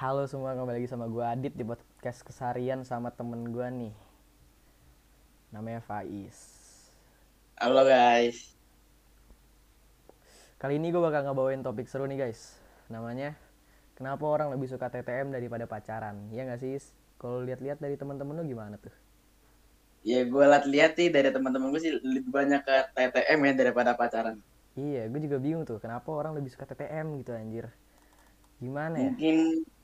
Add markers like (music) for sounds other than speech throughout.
Halo semua, kembali lagi sama gue Adit di podcast kesarian sama temen gue nih Namanya Faiz Halo guys. Kali ini gue bakal ngebawain topik seru nih guys Namanya Kenapa orang lebih suka TTM daripada pacaran Iya gak sih? Kalau lihat-lihat dari temen-temen lu gimana tuh? Ya gue liat-liat sih dari teman-teman gue sih lebih banyak ke TTM ya daripada pacaran. Iya, gue juga bingung tuh Kenapa orang lebih suka TTM gitu anjir Gimana ya? Mungkin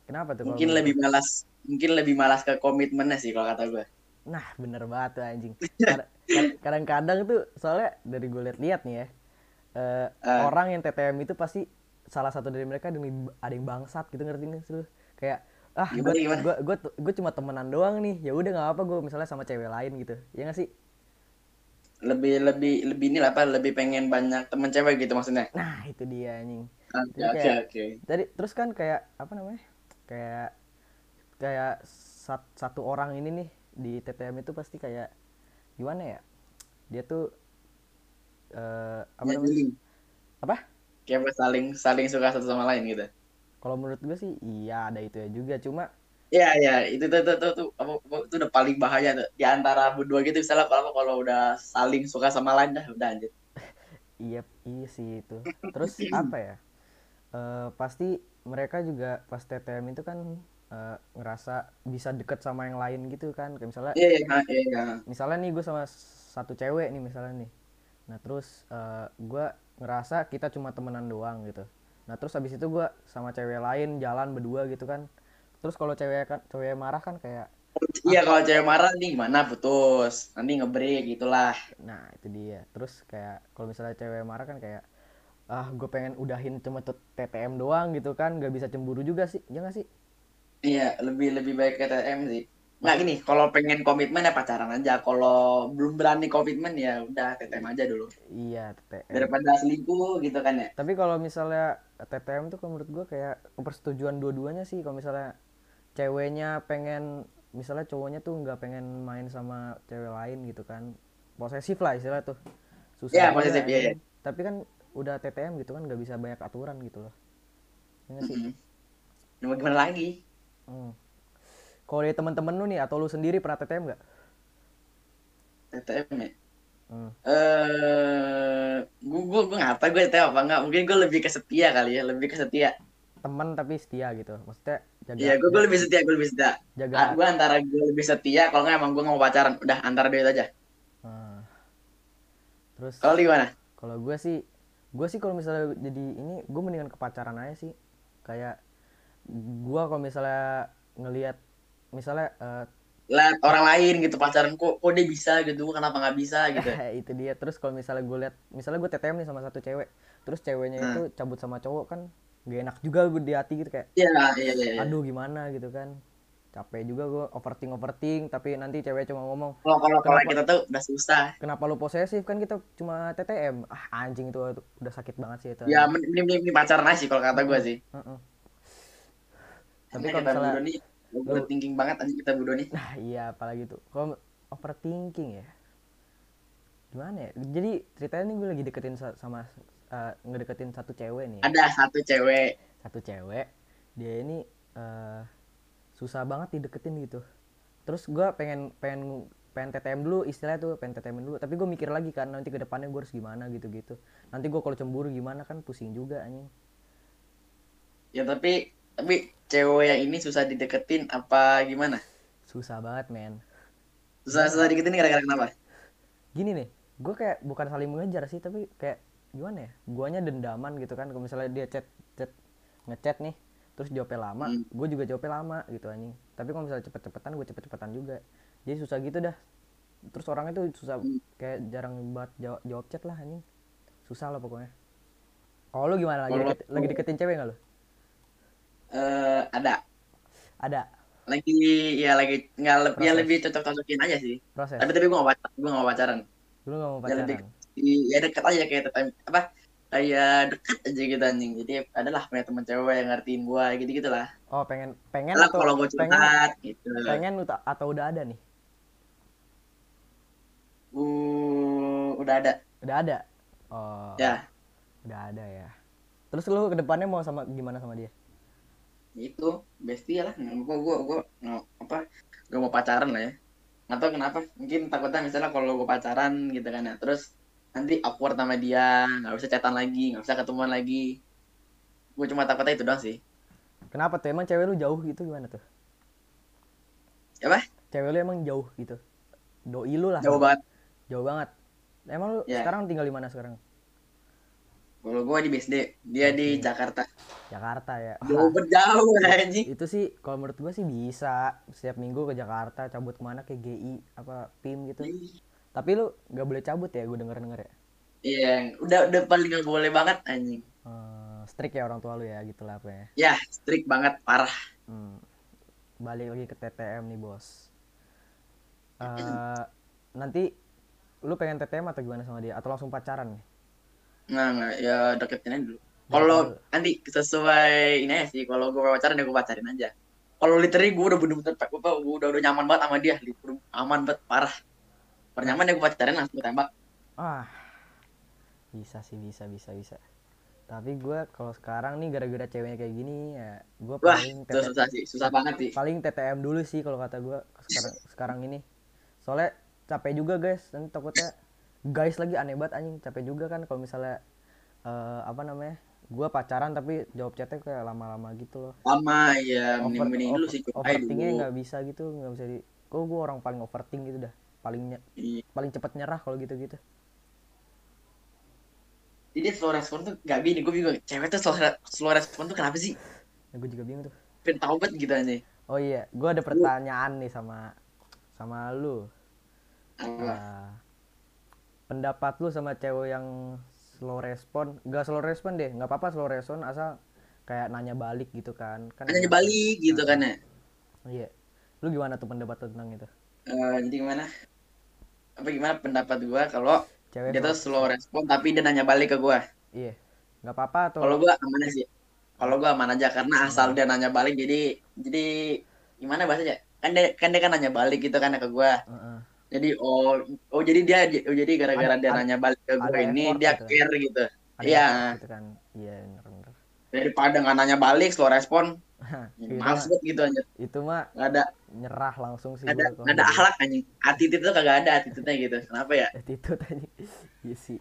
Kenapa tuh? mungkin lebih lu? malas mungkin lebih malas ke komitmennya sih kalau kata gue. Nah bener banget tuh anjing (laughs) Kad- kad- Kadang-kadang tuh soalnya dari gue liat-liat nih ya eh, Ah. Orang yang TTM itu pasti salah satu dari mereka ada yang, ada yang bangsat gitu ngerti nih lu Kayak ah gue gue cuma temenan doang nih ya udah nggak apa gue misalnya sama cewek lain gitu ya nggak sih Lebih lebih lebih ini lah apa lebih pengen banyak temen cewek gitu maksudnya. nah itu dia anjing Oke oke oke. Tadi terus kan kayak apa namanya kayak kayak sat- satu orang ini nih di TTM itu pasti kayak gimana ya? Dia tuh eh apa Ya, namanya? apa? Kayak saling saling suka satu sama lain gitu. kalau menurut gue sih iya ada itu ya juga. Cuma Iya iya itu tuh tuh tuh, apa, itu udah paling bahaya tuh. Di antara berdua gitu misalnya kalau kalau udah saling suka sama lain dah udah anjir. (laughs) iya iya sih itu. Terus apa ya Eh pasti mereka juga pas TTM itu kan eh, ngerasa bisa deket sama yang lain gitu kan. Kayak misalnya Iya iya iya. iya. misalnya nih gue sama satu cewek nih misalnya nih. Nah terus eh, gue ngerasa kita cuma temenan doang gitu. Nah terus habis itu gue sama cewek lain jalan berdua gitu kan. Terus kalau cewek kan cewek marah kan kayak Iya kalau cewek marah nih gimana? Putus. Nanti ngebreak gitulah. nah itu dia. Terus kayak kalau misalnya cewek marah kan kayak ah gue pengen udahin cuma TTM doang gitu kan gak bisa cemburu juga sih ya gak sih Iya, lebih lebih baik ke TTM sih. Nggak gini, kalau pengen komitmen ya pacaran aja. Kalau belum berani komitmen ya udah TTM aja dulu. iya TTM Daripada selingkuh gitu kan ya. tapi kalau misalnya TTM tuh kalau menurut gue kayak persetujuan dua-duanya sih kalau misalnya ceweknya pengen misalnya cowoknya tuh nggak pengen main sama cewek lain gitu kan posesif lah istilah tuh susah juga, posesif, iya, anjing. tapi kan udah TTM gitu kan nggak bisa banyak aturan gitu loh ya nggak sih. Ya, mau gimana lagi? Hmm. kalau dari temen-temen lu nih atau lu sendiri pernah TTM nggak TTM ya. Hmm. Eh, gue gue gue nggak tahu gue TTM apa enggak. Mungkin gue lebih ke setia kali ya, lebih ke setia. teman tapi setia gitu maksudnya jaga Iya, gue gue lebih setia, gue lebih setia. jaga Ah, gue antara gue lebih setia, kalau nggak emang gue nggak mau pacaran. Udah antara itu aja. Ah. terus Kalau gimana? Kalau gue sih, gue sih kalau misalnya jadi ini, gue mendingan ke pacaran aja sih. Kayak gue kalau misalnya ngelihat, misalnya eh, Lihat orang lain gitu pacaran kok kok dia bisa gitu, kenapa nggak bisa (laughs) gitu. itu dia. Terus kalau misalnya gue lihat, misalnya gue TTM nih sama satu cewek, terus ceweknya Hmm. itu cabut sama cowok kan, gak enak juga gue di hati gitu kayak, Iya, iya, iya. iya. aduh gimana gitu kan. Capek juga gue overthink overthink, tapi nanti cewek cuma ngomong, Kalau kalau kalau kita tuh udah susah. kenapa lu posesif kan kita cuma TTM. Ah anjing itu udah sakit banget sih itu. Ya mending mending- mending pacaran aja sih kalau kata gue sih. Heeh. Tapi Tapi kalau misalnya- nih overthinking banget aja kita nih. Nah iya apalagi tuh Kalau overthinking ya Gimana ya Jadi ceritanya nih gue lagi deketin sa- sama eh, Ngedeketin satu cewek nih Ada satu cewek. Satu cewek Dia ini eh, Susah banget dideketin gitu. Terus gue pengen Pengen pengen TTM dulu istilahnya tuh pengen TTM dulu. Tapi gue mikir lagi kan nanti ke depannya gue harus gimana gitu-gitu. Nanti gue kalau cemburu gimana kan pusing juga anjing. Ya tapi tapi cewek yang ini susah dideketin apa gimana? susah banget men. Susah susah dideketin gara-gara kenapa? gini nih gue kayak bukan saling mengejar sih tapi kayak gimana ya? Guanya dendaman gitu kan kalau misalnya dia chat chat ngechat nih terus jawabnya lama Hmm. gue juga jawabnya lama gitu anjing. Tapi kalau misalnya cepet-cepetan gue cepet-cepetan juga. Jadi susah gitu dah. Terus orang itu susah Hmm. kayak jarang banget jawab, jawab chat lah anjing. Susah lah pokoknya. Kalau lu gimana? Lagi deket- lagi deketin cewek nggak lu? Eh ada. Ada? Lagi ya lagi nggak lebih ya lebih cocok cocokin aja sih. proses. Tapi tapi gue gak pacaran, gue gak pacaran. lu nggak mau Ya lebih pacaran? ya deket aja kayak tetap apa kayak deket aja gitu anjing. Jadi adalah punya teman cewek yang ngertiin gue gitu gitulah. oh pengen pengen Lah atau kalau gue pengen curhat gitu. pengen atau udah ada nih Uh, udah ada. udah ada oh Ya. udah ada ya terus lu ke depannya mau sama gimana sama dia itu bestie lah gue gue gue apa gak mau pacaran lah ya nggak tahu kenapa mungkin takutnya misalnya kalau gue pacaran gitu kan ya terus nanti awkward sama dia nggak bisa chatan lagi nggak bisa ketemuan lagi gue cuma takutnya itu doang sih Kenapa tuh? Emang cewek lu jauh gitu gimana tuh? apa Cewek lu emang jauh gitu? Doi lu lah. jauh banget Jauh banget. Emang lu Ya. sekarang tinggal di mana sekarang? kalau gue di BSD dia di Oke. Jakarta Jakarta ya. jauh berjauh anjing itu sih kalau menurut gua sih bisa setiap minggu ke Jakarta cabut ke mana ke GI apa PIM gitu. Tapi lu nggak boleh cabut ya, gue denger denger ya. iya udah udah paling gak boleh banget anjing Eh, strict ya orang tua lu ya gitu lah apa ya. ya strict banget parah Hmm. Balik lagi ke TTM nih bos. (clears throat) Eh nanti lu pengen TTM atau gimana sama dia? Atau langsung pacaran nih? nggak nggak ya deketin aja dulu kalau nanti sesuai ini aja sih kalau gue pacaran ya gue pacarin aja kalau literally gue udah bener-bener gue udah udah nyaman banget sama dia aman banget parah pernyaman ya gue pacarin langsung gue tembak Ah, bisa sih bisa bisa bisa. Tapi gua kalau sekarang nih gara-gara ceweknya kayak gini ya, gua wah paling TT susah sih susah banget sih paling TTM dulu sih kalau kata gua sekarang sekarang ini. Soalnya capek juga guys, nanti takutnya guys lagi aneh banget anjing capek juga kan kalau misalnya eh, apa namanya gua pacaran tapi jawab chatnya kayak lama-lama gitu loh. lama ya Over, mending mending dulu sih overthinknya nggak bisa gitu nggak bisa di. Kok gua orang paling overthink gitu dah, paling Iya. paling cepet nyerah kalau gitu-gitu. jadi slow respon tuh gak bini gue bingung cewek tuh slow, slow respon tuh kenapa sih Ya gue juga bingung tuh. pengen tau banget gitu aja Oh iya, gua ada pertanyaan nih sama sama lu. Nah, pendapat lu sama cewek yang slow respon, gak slow respon deh, nggak apa-apa slow respon asal kayak nanya balik gitu kan? Kan nanya balik gitu kan ya Iya. Lu gimana tuh pendapat lu tentang itu? Eh, jadi gimana apa gimana pendapat gue kalau Cewek dia tuh slow- respon tapi dia nanya balik ke gue Iya. nggak apa-apa atau kalau gue aman aja sih kalau gue aman aja karena asal dia nanya balik jadi jadi gimana bahasanya kan dia kan dia kan nanya balik gitu kan ke gue Heeh. jadi oh oh jadi dia oh jadi gara-gara dia nanya balik ke gue ini effort dia gitu. care gitu Iya. gitu kan? Iya, daripada nggak nanya balik slow respon males mah, banget gitu aja itu mah nggak ada nyerah langsung sih ada gua nggak ada gitu. akhlak anjing. Attitude tuh kagak ada attitude-nya gitu. Kenapa ya? Attitude aja iya sih.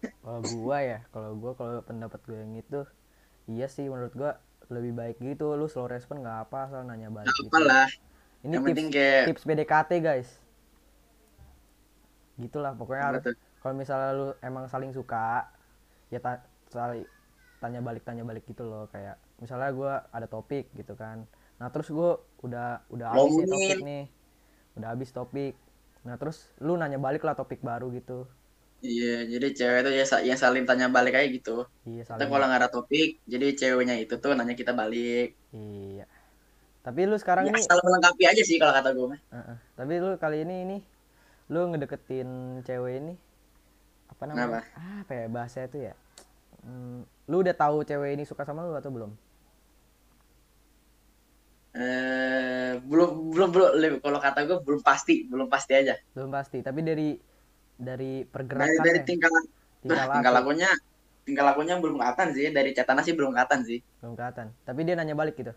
Kalau gua ya kalau gua kalau pendapat gua yang itu iya sih menurut gua lebih baik gitu. Lu slow respon nggak apa asal nanya balik nggak gitu. apa lah. Ini yang tips penting kayak tips PDKT guys. Gitulah pokoknya harus kalau misalnya lu emang saling suka ya ta- saling tanya balik tanya balik gitu loh. Kayak misalnya gua ada topik gitu kan. Nah terus gua udah udah habis nih Ngomongin. topik nih. Udah habis topik. Nah terus lu nanya balik lah topik baru gitu. Iya jadi cewek tuh ya yang saling tanya balik aja gitu. Iya kita saling kalau nggak ada topik jadi ceweknya itu tuh nanya kita balik. Iya. Tapi lu sekarang ya, ini asal melengkapi aja sih kalau kata gue mah. Heeh. tapi lu kali ini ini lu ngedeketin cewek ini apa namanya? Apa ya bahasa itu ya? Hmm, lu udah tahu cewek ini suka sama lu atau belum eh belum belum belum. Kalau kata gue belum pasti belum pasti aja. Belum pasti tapi dari dari dari dari pergerakannya tingkah tingkah tingkah laku. lakunya tingkah lakunya belum kelihatan sih. Dari catatan sih belum kelihatan sih. Belum kelihatan. Tapi dia nanya balik gitu?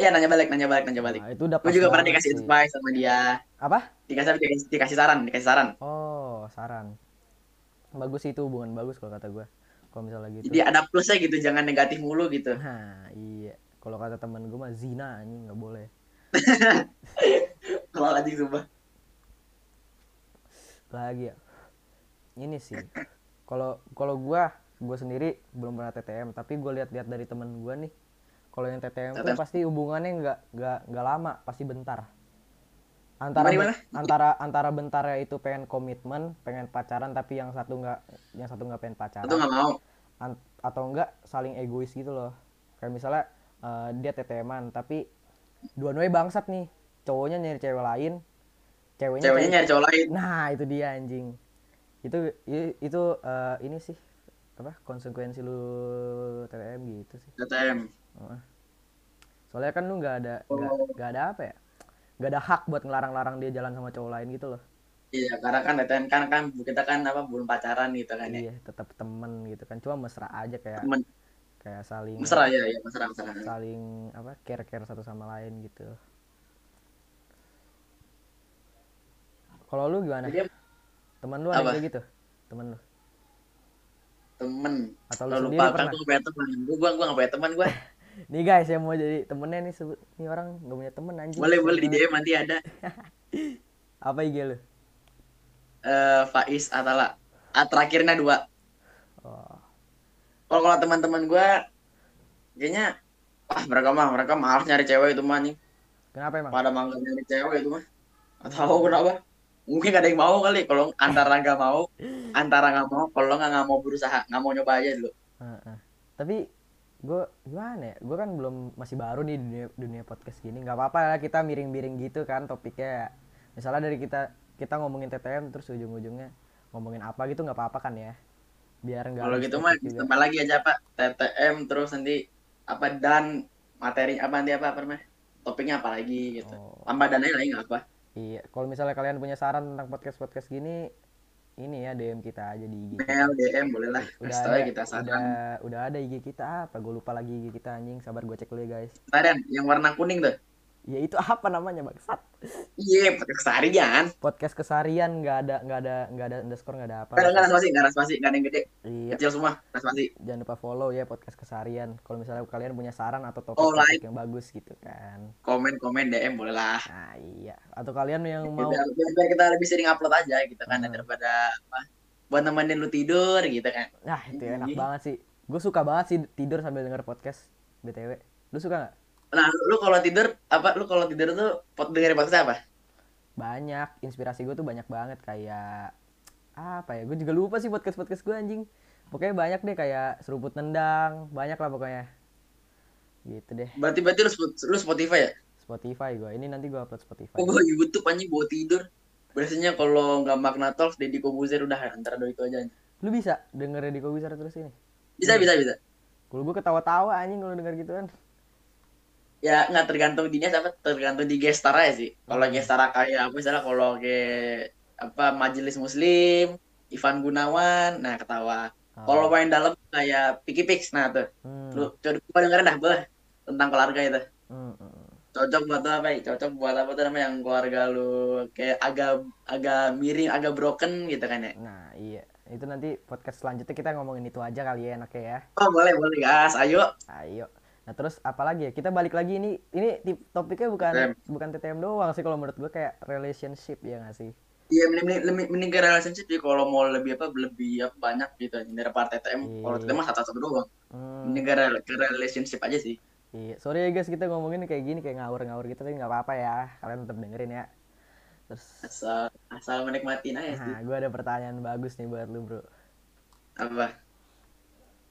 Iya nanya balik nanya balik nanya balik. Nah, itu udah gue juga pernah dikasih sih. advice sama dia. Apa? Dikasih dikasih, dikasih saran dikasih saran. Oh saran. Bagus itu hubungan bagus kalau kata gue kalau misalnya gitu. Jadi ada plusnya gitu jangan negatif mulu gitu. Nah iya kalau kata teman gue mah zina anjing nggak boleh. (laughs) Kalau lagi sumpah. Lagi ya. Ini sih kalau kalau gua gua sendiri belum pernah TTM tapi gue lihat-lihat dari temen gua nih kalau yang TTM tuh pasti hubungannya nggak nggak nggak lama pasti bentar. Antara Gimana, ben- antara antara bentar ya itu pengen komitmen pengen pacaran tapi yang satu nggak yang satu nggak pengen pacaran itu nggak mau. Atau enggak saling egois gitu loh. Kayak misalnya eh, dia TTM-an tapi dua-duanya bangsat nih cowoknya nyari cewek lain ceweknya ceweknya nyari cowok lain Nah, itu dia anjing. Itu itu eh, ini sih apa konsekuensi lu TTM gitu sih. TTM. Soalnya kan lu nggak ada nggak Oh. ada apa ya? nggak ada hak buat ngelarang-larang dia jalan sama cowok lain gitu loh. iya karena kan TTM kan kan kita kan apa belum pacaran gitu kan ya Iya, tetap temen gitu kan. Cuma mesra aja kayak temen kayak saling mesra ya ya mesra mesra. saling apa care care satu sama lain gitu. Kalau lu gimana? Jadi teman lu ada Apa? kayak gitu? Teman lu? Temen. Atau lu lupa kan gue punya teman gue gue gue gak punya teman gue (laughs) nih guys yang mau jadi temennya nih sebut nih orang gak punya temen anjing. Boleh boleh di. DM nanti ada. (laughs) Apa IG lu? Eh Faiz Atala. Ah, terakhirnya dua kalau kalau teman-teman gue kayaknya ah mereka mah mereka malas nyari cewek itu mah nih kenapa emang? Pada mangga nyari cewek itu mah. Gak tahu kenapa. Mungkin gak ada yang mau kali. Kalau antara nggak mau antara nggak mau kalau nggak nggak mau berusaha nggak mau nyoba aja dulu. Heeh. tapi gue gimana ya? Gue kan belum masih baru nih di dunia, dunia podcast gini. Nggak apa-apa lah kita miring-miring gitu kan topiknya. Misalnya dari kita kita ngomongin TTM terus ujung-ujungnya ngomongin apa gitu nggak apa-apa kan ya biar nggak kalau gitu mah tambah lagi aja pak? TTM terus nanti apa dan materi apa nanti apa apa namanya? Topiknya apa lagi gitu. Oh, tambah dananya lagi nggak apa iya kalau misalnya kalian punya saran tentang podcast podcast gini ini ya DM kita aja di IG mail DM boleh lah udah ada ya kita saran. udah udah ada IG kita. Apa? Gue lupa lagi IG kita anjing. Sabar gue cek dulu ya guys. Tarian yang warna kuning tuh ya itu apa namanya bangsat iya pakai keseharian. Podcast kesarian nggak ada nggak ada nggak ada underscore nggak ada apa. Nggak nggak spasi nggak ada spasi nggak ada yang gede. Iya. Kecil semua spasi jangan lupa follow ya podcast kesarian kalau misalnya kalian punya saran atau Oh, topik-topik yang bagus gitu kan. Komen komen DM boleh lah. Nah iya. Atau kalian yang biar, mau biar, biar kita lebih sering upload aja gitu kan Hmm. daripada apa buat nemenin lu tidur gitu kan. Nah itu enak Iya. banget sih. Gue suka banget sih tidur sambil denger podcast btw lu suka nggak nah lu kalau tidur apa lu kalau tidur tuh pot dengerin podcast apa? Banyak inspirasi gue tuh banyak banget kayak apa ya gue juga lupa sih podcast podcast gue anjing. Pokoknya banyak deh kayak seruput nendang banyak lah pokoknya. Gitu deh. Berarti berarti lu, lu Spotify ya? Spotify gue ini nanti gue upload Spotify. Oh gue YouTube anjing buat tidur. Biasanya kalau nggak makna talks Deddy Kobuzer udah antara dua itu aja lu bisa denger di Kowisar terus ini? Bisa bisa bisa. Kalau gue ketawa-tawa anjing kalau denger gituan ya nggak tergantung dinya siapa tergantung di gestar aja sih. Kalau Hmm. gestar kayak apa misalnya kalau kayak apa majelis muslim Ivan Gunawan nah ketawa. Oh. kalau main dalam kayak Piki Pix nah tuh. Hmm, lu coba dengerin dah bah tentang keluarga itu. Hmm, hmm. cocok buat apa ya cocok buat apa tuh namanya yang keluarga lu kayak agak agak miring agak broken gitu kan ya? Nah iya. Itu nanti podcast selanjutnya kita ngomongin itu aja kali ya enaknya ya. Oh boleh boleh gas. Ayo. Ayo nah terus apa lagi ya? Kita balik lagi ini ini tip- topiknya bukan TTM. bukan TTM doang sih kalau menurut gue kayak relationship ya nggak sih? Iya mending, mending, mending, ke relationship sih kalau mau lebih apa lebih apa banyak gitu daripada TTM kalau Iya. TTM mah satu-satu doang. Hmm, mending ke, rel- ke relationship aja sih. Iya sorry ya guys kita ngomongin kayak gini kayak ngawur-ngawur gitu tapi nggak apa-apa ya. Kalian tetap dengerin ya. Terus asal asal menikmatin aja sih. Nah gue ada pertanyaan bagus nih buat lu bro. Apa?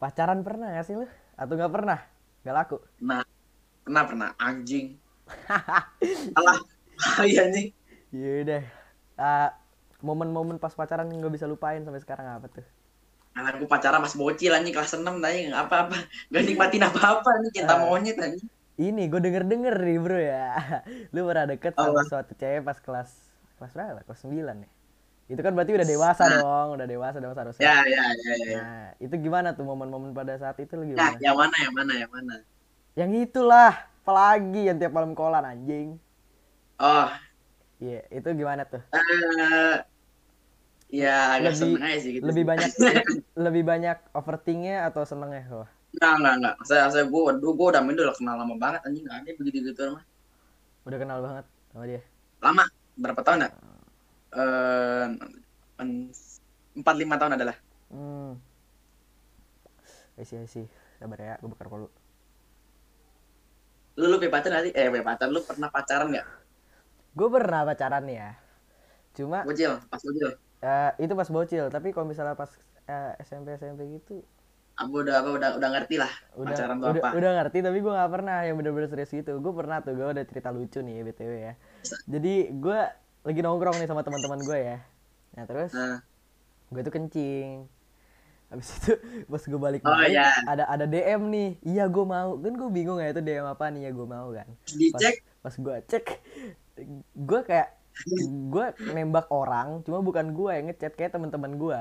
Pacaran pernah gak sih lu? Atau nggak pernah nggak laku nah pernah pernah anjing (laughs) alah (laughs) iya nih Yaudah. Ah, momen-momen pas pacaran yang nggak bisa lupain sampai sekarang apa tuh? anak gue pacaran mas bocil anjing kelas 6 tanya nggak apa-apa gak nikmatin apa-apa nih cinta Ah. monyet anjing Ini gue denger-denger nih bro ya. (laughs) Lu pernah deket sama Apa? suatu cewek pas kelas kelas berapa? Kelas 9 ya. Itu kan berarti udah dewasa dong, udah dewasa dong seharusnya. ya ya ya ya, ya. Nah, itu gimana tuh momen-momen pada saat itu lu Nah, gimana? yang mana yang mana yang mana Yang itulah, apalagi yang tiap malam kolan anjing. oh Iya, itu gimana tuh? eh ya agak Lebih- seneng aja sih gitu Lebih banyak (laughs) lebih banyak overthinknya atau senengnya? Wah, Enggak, enggak, enggak. Saya, saya gue, waduh, gue udah main udah kenal lama banget anjing. Enggak ada begitu gitu mah. udah kenal banget sama dia. Lama, berapa tahun ya? Eh, empat lima tahun adalah. Hmm. I see, I see. Sabar ya, gue bakar dulu. Lu lu pacar nanti? Eh, pacar. Lu pernah pacaran nggak? Gue pernah pacaran nih ya. Cuma Bocil, pas bocil. eh, itu pas bocil, tapi kalau misalnya pas eh, SMP SMP gitu Aku udah apa udah udah ngerti lah udah pacaran tuh udah, apa. udah ngerti tapi gue nggak pernah yang bener-bener serius gitu. Gue pernah tuh, gue ada cerita lucu nih btw ya. Jadi gue lagi nongkrong nih sama teman-teman gue ya. Nah terus Nah, gue tuh kencing. Habis itu (laughs) pas gue balik Oh, balik iya. ada ada DM nih. Iya gue mau. Kan gue bingung ya itu DM apa nih ya gue mau kan. dicek pas gue cek gue kayak gue nembak orang cuma bukan gue yang ngechat kayak teman-teman gue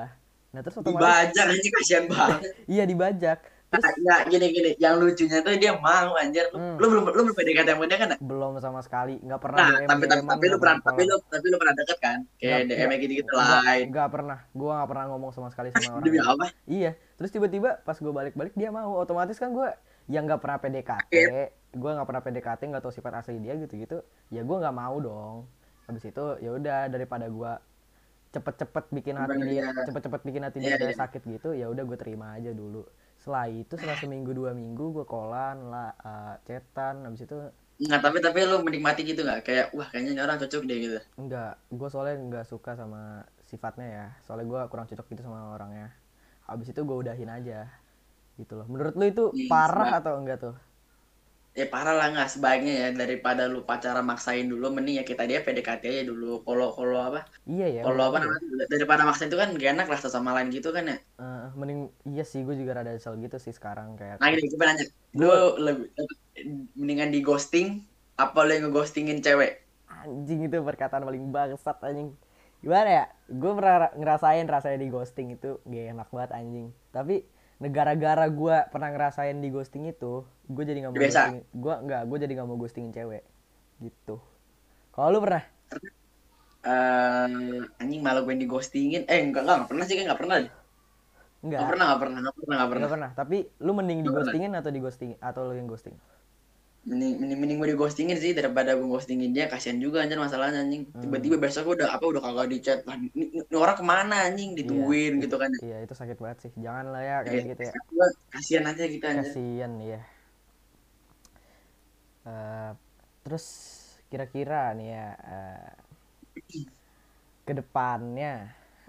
nah terus otomatis dibajak anjing kasihan banget. (laughs) iya dibajak Nggak, gini gini. Yang lucunya tuh dia mau anjir. Lu, Hmm. lu belum lu belum PDKT sama dia kan? ya? belum sama sekali nggak pernah Nah, DM tapi tapi, tapi lu pernah tapi lu tapi lu pernah deket kan? Kayak DM gitu gitu lain. nggak pernah gua nggak pernah ngomong sama sekali sama (laughs) orang Demi itu. apa? iya terus tiba-tiba pas gue balik-balik dia mau otomatis kan gue yang nggak pernah PDKT gue nggak pernah PDKT nggak tahu sifat asli dia gitu-gitu ya gue nggak mau dong habis itu ya udah daripada gue cepet-cepet bikin hati Bener, dia iya. cepet-cepet bikin hati Iya, dia kayak iya. sakit gitu ya udah gue terima aja dulu setelah itu setelah seminggu dua minggu gue kolan lah eh, chatan habis itu Nggak, tapi tapi lu menikmati gitu nggak? Kayak wah kayaknya ini orang cocok deh gitu. enggak gue soalnya nggak suka sama sifatnya ya. Soalnya gue kurang cocok gitu sama orangnya. Habis itu gue udahin aja gitu loh. Menurut lu itu Iya, parah atau enggak tuh Ya parah lah nggak sebaiknya ya daripada lu pacaran maksain dulu mending ya kita dia PDKT aja dulu. Kalau kalau apa? iya ya Kalau apa namanya? Daripada maksain itu kan gak enak lah sama lain gitu kan ya. Eh, mending iya sih gue juga rada kesel gitu sih sekarang kayak Nah gini, gue nanya, lu lebih mendingan di ghosting apa lu yang ngeghostingin cewek? anjing itu perkataan paling bangsat anjing gimana ya gue pernah ra- ngerasain rasanya di ghosting itu gak enak banget anjing tapi negara-gara gue pernah ngerasain di ghosting itu gue jadi nggak mau Biasa. ghosting gue nggak gue jadi nggak mau ghostingin cewek gitu kalau lu pernah Eh anjing malah gue di ghostingin. Eh enggak enggak, enggak pernah sih enggak pernah. deh. enggak pernah, enggak pernah, enggak pernah, enggak pernah. pernah tapi lu mending di ghostingin atau di ghosting atau lu yang ghosting Mending, mending, mending gue di ghostingin sih daripada gue ghostingin dia kasihan juga anjir masalahnya anjing. Hmm. Tiba-tiba besok udah apa udah kagak di chat. Lah, ini, orang ke mana anjing ditungguin gitu kan. iya itu sakit banget sih jangan lah ya kayak Iya, gitu ya kasihan aja gitu anjir. kasian ya Eh, terus kira-kira nih ya eh, ke depannya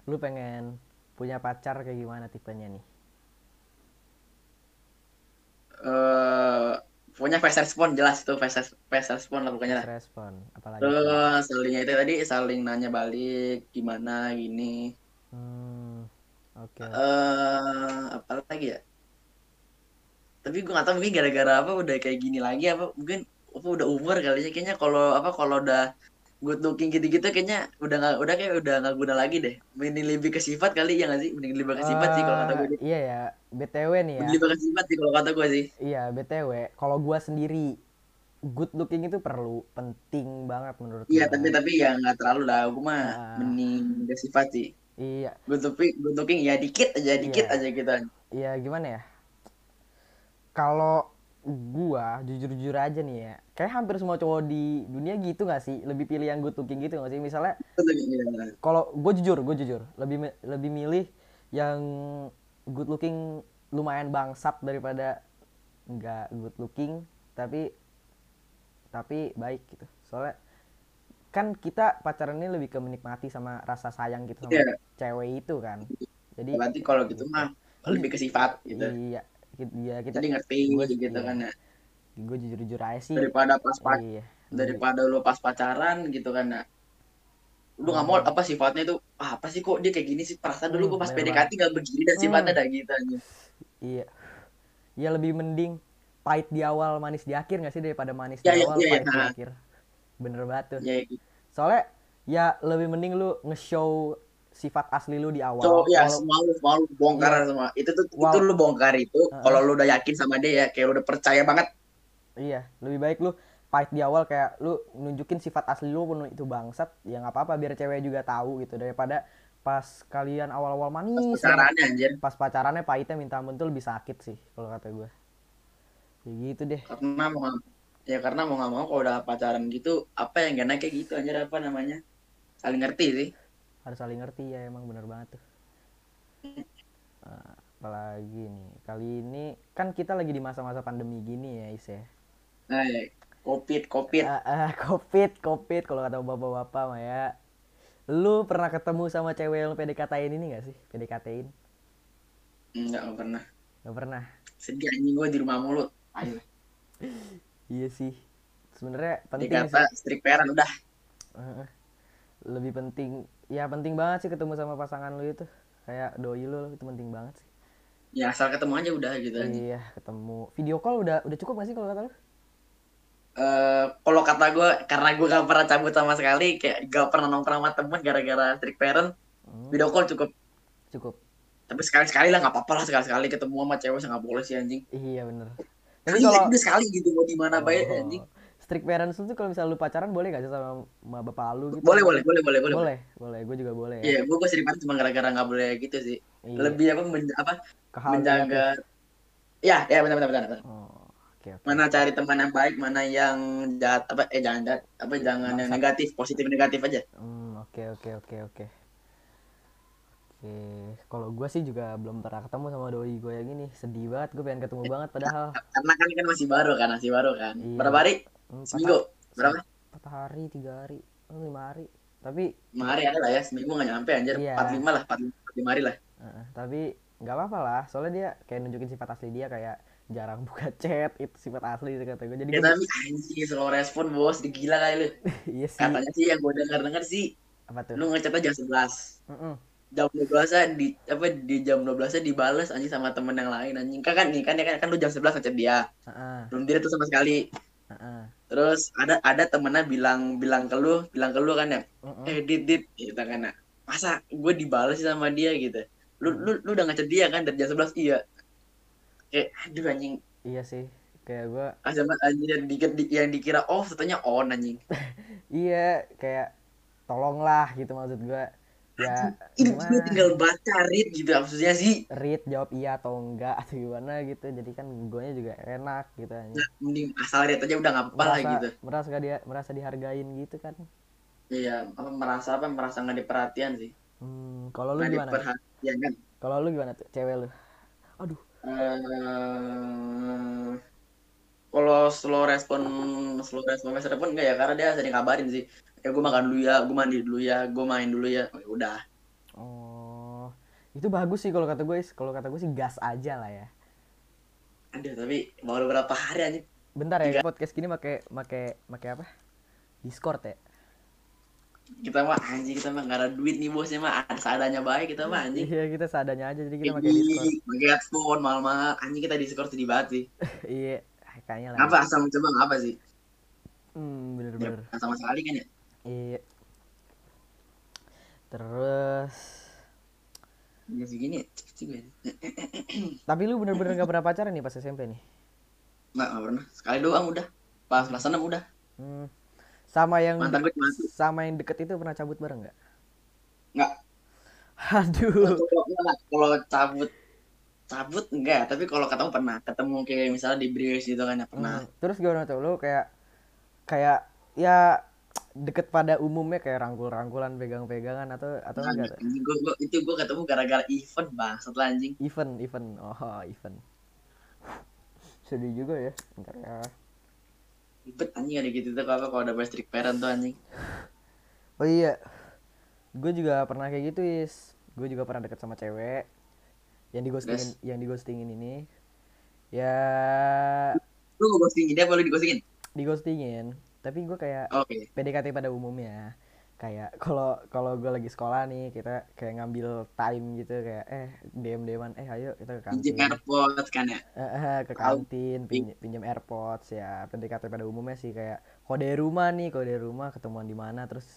lu pengen punya pacar kayak gimana tipenya nih Eh punya fast respon jelas tuh fast, fast respon lah pokoknya lah. Fast respon apalagi Terus salingnya itu tadi saling nanya balik gimana gini. hmm, oke Eh apa lagi ya? Tapi gue gak tahu mungkin gara-gara apa udah kayak gini lagi apa mungkin apa udah umur kali ya kayaknya kalau apa kalau udah good looking gitu-gitu kayaknya udah nggak udah kayak udah nggak guna lagi deh. Mending lebih ke sifat kali ya nggak sih? Mending lebih ke sifat sih kalau kata gue. Eh, iya ya btw nih ya Mending lebih ke sifat sih kalau kata gue sih. iya btw kalau gua sendiri good looking itu perlu penting banget menurut Iya tapi tapi ya nggak terlalu lah. Gue mah Ah. mending ke sifat sih. iya Good looking, good looking ya dikit aja, dikit Iya. aja gitu. ya gimana ya kalau gua jujur-jujur aja nih ya kayak hampir semua cowok di dunia gitu gak sih lebih pilih yang good looking gitu gak sih misalnya kalau gue jujur gue jujur lebih lebih milih yang good looking lumayan bangsat daripada nggak good looking tapi tapi baik gitu soalnya kan kita pacaran ini lebih ke menikmati sama rasa sayang gitu sama Iya. cewek itu kan jadi Berarti kalau gitu mah lebih ke sifat gitu. iya ki- iya kita Jadi ngerti gitu iya. kan ya. Gue jujur jujur aja sih Daripada pas pac iya daripada lu pas pacaran gitu kan ya. Lu nggak mau apa sifatnya itu ah, apa sih kok dia kayak gini sih perasaan dulu Hmm, gua pas bener PDKT gak begini dan sifatnya Hmm. dah gitu aja. iya ya lebih mending pahit di awal manis di akhir nggak sih daripada manis Ya, di ya, awal ya, ya, pahit di nah. akhir bener banget tuh Ya gitu. soalnya ya lebih mending lu nge-show sifat asli lu di awal So, ya walau- semua lu, semua lu bongkar Iya. semua. Itu tuh itu Wal- lu bongkar itu Heeh. kalau lu udah yakin sama dia ya, kayak lu udah percaya banget. Iya lebih baik lu pahit di awal kayak lu nunjukin sifat asli lu pun itu bangsat ya nggak apa-apa biar cewek juga tahu gitu daripada pas kalian awal-awal Pas manis banget, pacarannya anjir. pas pacarannya pahitnya minta ampun tuh lebih sakit sih kalau kata gue ya gitu deh Karena mau ya karena mau nggak mau kalau udah pacaran gitu apa yang gak naik kayak gitu anjir apa namanya? Saling ngerti sih. harus saling ngerti ya emang bener banget tuh (laughs) Nah, apalagi nih kali ini kan kita lagi di masa-masa pandemi gini ya Is ya Ya, covid, covid. Ah, ah, (laughs) covid covid kalau kata bapak-bapak mah ya. Lu pernah ketemu sama cewek yang PDKT-in ini gak sih? PDKT-in Enggak, enggak pernah. gak pernah. Sedih anjing gue di rumah mulu. Ayo, (laughs) iya sih. Sebenarnya penting dikata strik parent udah. Heeh. lebih penting ya penting banget sih ketemu sama pasangan lu itu. Kayak doi lu itu penting banget sih. Ya asal ketemu aja udah gitu iya ketemu. Video call udah udah cukup gak sih kalau kata lu Eh, kalau kata gue, karena gue gak pernah cabut sama sekali, kayak gak pernah nongkrong sama temen gara-gara strict parent, Hmm, video call cukup. cukup. Tapi sekali sekali lah nggak apa-apa lah sekali sekali ketemu sama cewek nggak boleh sih anjing. Iya bener. Tapi kalau udah sekali gitu mau di mana baik Oh, anjing. Strict parents tuh kalau misalnya lu pacaran boleh gak sih sama, sama bapak lu gitu? Boleh boleh boleh boleh boleh. Boleh boleh. Gue juga boleh ya. Iya gue gue sering cuma gara-gara nggak boleh gitu sih. Iya, lebih apa men- apa? Menjaga ya ya benar benar benar benar. oh oke oke mana cari teman yang baik mana yang jahat apa eh jangan jahat apa jangan yang Bangsat. negatif positif negatif aja Hmm, oke oke oke oke. Oke, kalau gue sih juga belum pernah ketemu sama doi gue yang ini. Sedih banget, gue pengen ketemu banget padahal. (laughs) karena kan kan masih baru kan masih baru kan Iya. berapa hari Hmm, seminggu berapa empat hari, tiga hari, oh, lima hari. Tapi, lima hari ada lah ya seminggu nggak nyampe anjir Iya. empat lima lah empat lima hari lah eh, tapi nggak apa-apa lah. Soalnya dia kayak nunjukin sifat asli dia kayak jarang buka (laughs) chat itu sifat asli kata gue. Jadi ya gue tapi anjing slow respon bos digila kali lu (laughs) iya sih. katanya sih yang gue dengar dengar sih Apa tuh? lu ngechatnya jam sebelas Mm-mm. jam 12 di apa di jam 12 nya dibalas anjing sama temen yang lain anjing kan kan nih kan ya kan, kan lu jam 11 ngechat dia Heeh, belum dia tuh sama sekali heeh, terus ada ada temennya bilang bilang ke lu bilang ke lu kan ya heeh. eh dit dit gitu kan nah. masa gue dibalas sih sama dia gitu lu lu lu udah ngechat dia kan dari jam 11 iya kayak aduh anjing. Iya sih. Kayak gue banget anjing dikit di, yang dikira off ternyata on anjing. (laughs) Iya kayak tolonglah gitu maksud gue. Ya ini gue tinggal baca read gitu maksudnya sih. Read jawab iya atau enggak atau gimana gitu. Jadi kan gue juga enak gitu aja Nah, mending asal read aja udah nggak apa-apa lah gitu. merasa gak dia merasa dihargain gitu kan. Iya apa merasa apa merasa nggak diperhatian sih. Hmm, kalau lu nggak gimana? diperhatian kan. Kalau lu gimana tuh cewek lu? Aduh eh kalau slow respon slow respon message respon enggak ya karena dia sering kabarin sih. Ya gue makan dulu ya gue mandi dulu ya gue main dulu ya. Oh, ya udah. Oh itu bagus sih kalau kata gue kalau kata gue sih gas aja lah ya. Ada tapi baru berapa hari aja. Bentar ya podcast gini make make make apa? Discord ya kita mah anjing kita mah nggak ada duit nih bosnya mah. Ada seadanya baik kita mah anjing. Iya kita seadanya aja jadi kita pakai discord. Ih, pakai headphone mahal-mahal. Anjing kita discord sedih banget sih. (laughs) Iya kayaknya lah. Apa asal mencoba apa sih? Hmm bener ya, sama sekali kan ya? Iya. Terus ya segini (clears throat) ya. Tapi lu bener-bener gak pernah pacaran nih pas SMP nih? Nggak nggak pernah. Sekali doang udah. Pas kelas enam udah. Hmm. Sama yang mantan gue cuma satu. sama yang deket itu pernah cabut bareng nggak? nggak Aduh. kalau cabut cabut enggak tapi kalau ketemu pernah ketemu kayak misalnya di bridge gitu kan ya pernah Hmm. Terus gimana tuh lu kayak kayak ya deket pada umumnya kayak rangkul-rangkulan pegang-pegangan atau atau Nah, enggak gua, gua, itu gue ketemu gara-gara event bang setelah anjing Event, event. Oh, event. Sedih juga ya. Bentar ya. Ribet anjing ada gitu tuh apa kalau udah strict parent tuh anjing Oh iya. Gue juga pernah kayak gitu, Is. Gue juga pernah deket sama cewek yang digostingin Terus? yang digostingin ini. Ya lu ghostingin dia boleh digostingin digostingin. Tapi gue kayak oke PDKT pada umumnya kayak (laughs) kalau kalau gue lagi sekolah nih kita kayak ngambil time gitu kayak eh dm dman eh ayo kita ke pinjam kantin airpods kan ya? Eh, eh, ke kantin pinj- pinjam airpods ya PDKT pada umumnya sih kayak kode rumah nih kode rumah ketemuan di mana? Terus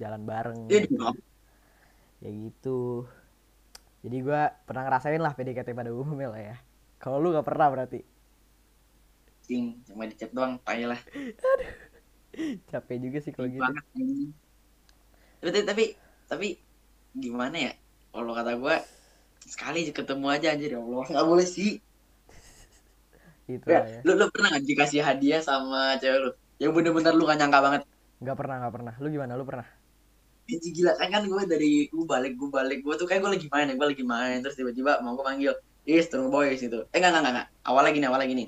jalan bareng. Dong. ya gitu. Jadi gue pernah ngerasain lah PDKT pada umumnya lah ya. Kalau lu gak pernah berarti? Anjing cuma di chat doang tai lah. (laughs) Capek juga sih kalau gitu. banget. Tapi tapi tapi, tapi gimana ya? Kalau kata gue sekali ketemu aja anjir ya Allah. Nggak boleh sih. Gitu ya ya, lu lu pernah nggak dikasih hadiah sama cewek lu? Yang bener-bener lu gak nyangka banget. Nggak pernah nggak pernah. Lu gimana? Lu pernah? Anjing gila. Kan kan gue dari gue balik gue balik. Gue tuh kayak gue lagi main gue lagi main. Terus tiba-tiba mau gue manggil is turun boys gitu. Eh enggak enggak enggak, enggak. awalnya gini awalnya gini.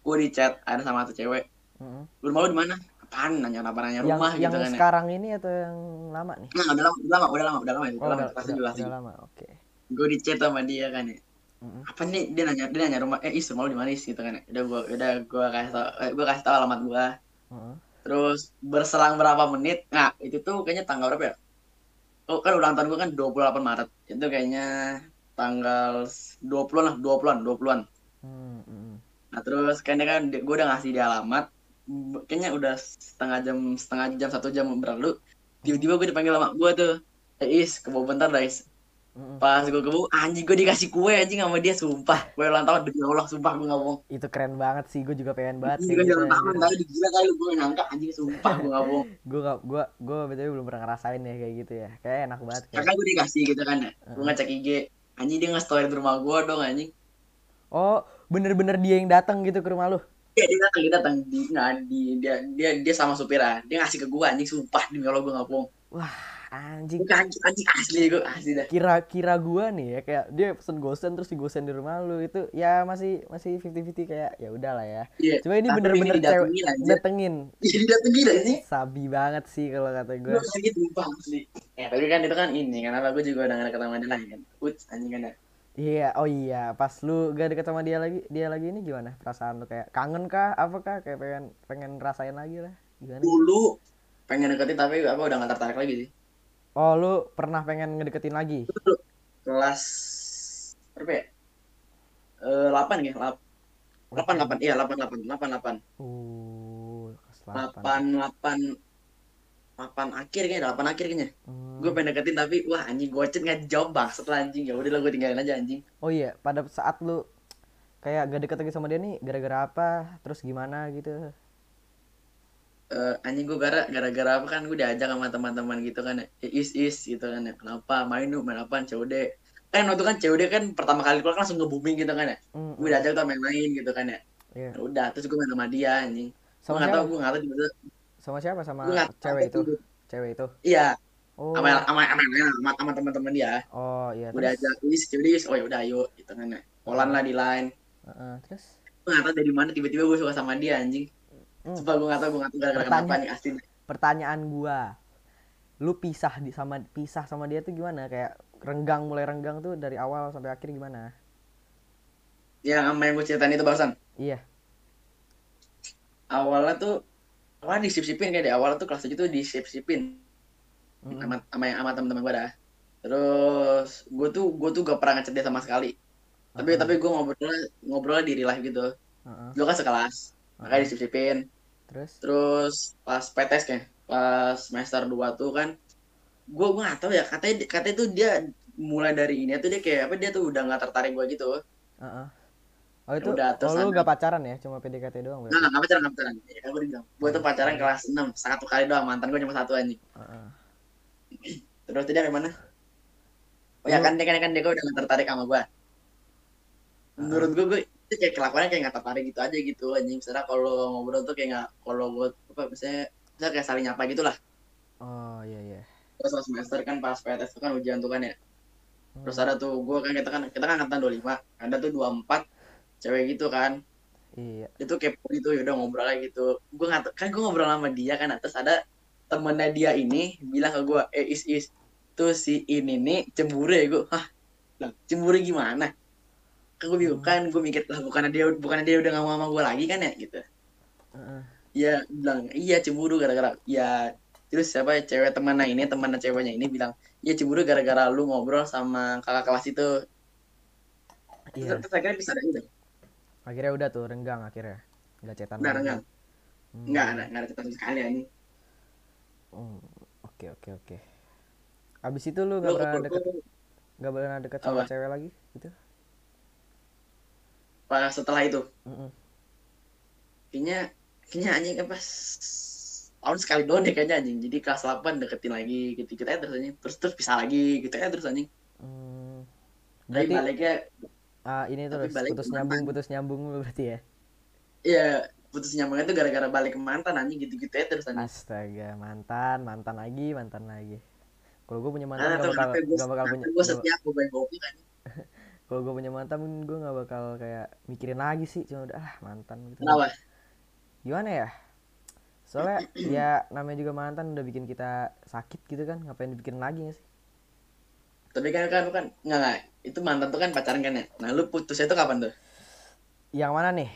Gue di chat ada sama satu cewek. Mm-mm. rumah lu di mana apaan? Nanya apa nanya yang rumah yang gitu kan ya. sekarang ini atau yang lama nih? Nah, udah lama udah lama udah lama udah lama itu oh, udah lama udah, pasti udah, jelas udah lama oke gue di chat sama dia kan ya. Mm-mm. apa nih? Dia nanya dia nanya rumah eh is rumah lu di mana is gitu kan ya. Udah gue udah gue kasih tau eh, gue kasih tau alamat gue Heeh. terus berselang berapa menit? Nah itu tuh kayaknya tanggal berapa ya? Oh kan ulang tahun gue kan 28 Maret. Itu kayaknya tanggal 20-an lah 20-an 20-an Hmm, mm, nah terus kayaknya kan gue udah ngasih dia alamat kayaknya udah setengah jam setengah jam satu jam berlalu. Tiba-tiba gue dipanggil sama gue tuh. Eh is ke bawah bentar Mm-mm. pas gue ke anjing gue dikasih kue anjing sama dia sumpah. Kue ulang tahun demi Allah sumpah gue nggak bohong itu keren banget sih gue juga pengen banget kan gitu jalan tahun anjir. tapi gila kali gue nyangka anjing sumpah gue nggak bohong gue gak gue gue betul belum pernah ngerasain ya kayak gitu ya. Kayak enak banget kayak. Kakak gue dikasih gitu kan ya gue ngecek IG anjing dia nge-story di rumah gue dong anjing. Oh bener-bener dia yang datang gitu ke rumah lu Iya dia datang dia datang. Di nggak di dia dia dia sama supirnya dia ngasih ke gue anjing sumpah demi Allah gue nggak bohong. Wah anjing. Bukan anjing anjing asli gue asli dah. Kira-kira gua nih ya kayak dia pesen gosen terus digosen di rumah lu itu ya masih masih 50-50 kayak ya udahlah ya. Iya. cuma ini bener-bener cewek datengin Iya didatengin anjing. Sabi banget sih kalau kata sakit sumpah asli. Ya tapi kan itu kan ini apa gue juga udah gak deket sama dia lagi kan. Uts anjing kan iya oh iya pas lu gak deket sama dia lagi dia lagi ini gimana? Perasaan lu kayak kangen kah? Apa kah? Kayak pengen pengen rasain lagi lah gimana? Dulu pengen deketin tapi apa udah gak tertarik lagi sih. Oh lu pernah pengen ngedeketin lagi? Kelas berapa ya? Eh delapan ya Lap- delapan delapan iya delapan delapan delapan delapan. Uh kelas delapan. delapan delapan akhir kayaknya delapan akhir kayaknya. Hmm. gue pengen deketin tapi wah anjing gue chat nggak dijawab bang setelah anjing. Ya udah lah gue tinggalin aja anjing. Oh iya pada saat lu kayak gak deket lagi sama dia nih gara-gara apa? Terus gimana gitu? Eh anjing gue gara gara-gara apa kan? Gue diajak sama teman-teman gitu kan ya "Eh, is is gitu kan ya. Kenapa? Main lu main apaan? COD kan waktu kan COD kan pertama kali keluar kan langsung nge-booming gitu kan ya. Hmm, gue diajak tuh main-main gitu kan ya. Iya. Ya udah terus gue main sama dia anjing. Gue sama nggak siapa? tahu gue nggak tahu tiba-tiba sama siapa? Sama gue nggak cewek itu? cewek itu? Iya. Oh. Sama sama sama sama, sama teman-teman dia. Oh iya gue terus? diajak is COD is oh ya udah ayo gitu kan ya. Polan lah di line. Heeh, terus? Gue nggak tahu dari mana tiba-tiba gue suka sama dia anjing. Hmm. Sumpah gue nggak tahu gue nggak tahu gara-gara kenapa nih asli pertanyaan gua. Lu pisah di sama pisah sama dia tuh gimana? Kayak renggang mulai renggang tuh dari awal sampai akhir gimana? Yang sama yang gue ceritain itu barusan. Iya. Awalnya tuh awalnya disip-sipin kayak di awal tuh kelas 7 tuh disip-sipin Mm-mm. sama sama sama teman-teman gue dah terus gue tuh gue tuh gak pernah ngechat dia sama sekali tapi Heeh. tapi gue ngobrol ngobrol di real life gitu Heeh. dulu kan sekelas makanya disip-sipin terus terus pas PTS kayak pas semester 2 tuh kan gue gue gak tahu ya katanya katanya tuh dia mulai dari ini tuh dia kayak apa dia tuh udah nggak tertarik gue gitu Heeh. Oh itu Udah, terus oh, lu gak pacaran ya? Cuma PDKT doang berarti? Nggak nggak pacaran nggak pacaran. Ya gue bilang gue tuh pacaran kelas 6 satu kali doang mantan gue cuma satu anjing. Heeh. terus dia dari mana? Oh ya kan dia kan kan dia udah nggak tertarik sama gue menurut gue gue itu kayak kelakuannya kayak nggak tertarik gitu aja gitu anjing. Misalnya kalau ngobrol tuh kayak nggak kalau gue apa misalnya misalnya kayak saling nyapa gitu lah. Oh iya iya. Terus pas semester kan pas PTS tuh kan ujian tuh kan ya. Hmm. terus ada tuh gue kan kita kan kita kan angkatan 25 ada tuh 24 cewek gitu kan. Iya. Itu kepo gitu yaudah ngobrol aja gitu. Gue nggak kan gue ngobrol sama dia kan terus ada temennya dia ini bilang ke gue eh is is tuh si ini nih cemburu ya gue hah? Lah cemburu gimana? Kan gue bingung kan gue mikir lah bukannya dia bukannya dia udah gak mau sama gue lagi kan ya? Gitu. Heeh. ya bilang iya cemburu gara-gara ya terus siapa ya cewek temannya ini temannya ceweknya ini bilang iya cemburu gara-gara lu ngobrol sama kakak kelas itu. Iya. Terus, terus akhirnya bisa ada gitu akhirnya udah tuh renggang akhirnya nggak cetan lagi. renggang. Hmm. nggak ada nggak ada catatan sekali ini Hmm, oke oke oke abis itu lu nggak pernah deket nggak pernah deket sama Apa? cewek lagi gitu pas setelah itu Mm-mm. kayaknya kayaknya anjing apa s- tahun sekali doang deh kayaknya anjing jadi kelas 8 deketin lagi gitu gitu aja terus anjing terus terus pisah lagi gitu aja terus anjing Hmm, tapi berarti baliknya ah, ini terus balik putus nyambung mantan. putus nyambung lu berarti ya? Iya putus nyambungnya tuh gara-gara balik ke mantan anjing gitu gitu aja terus anjing. Astaga mantan mantan lagi mantan lagi. Kalau gue punya Nah, mantan gak tuh bakal kenapa gue gak bakal punya gue gak- setia gue pengen goblok kan. (laughs) Kalau gue punya mantan gue nggak bakal kayak mikirin lagi sih. Cuma udah ah mantan gitu. Kenapa? Gimana ya? Soalnya (clears throat) ya namanya juga mantan udah bikin kita sakit gitu kan. Ngapain dibikin lagi gak sih? Tapi kan kan kan nggak nggak itu mantan tuh kan pacaran kan ya? Nah lu putusnya tuh kapan tuh? Yang mana nih?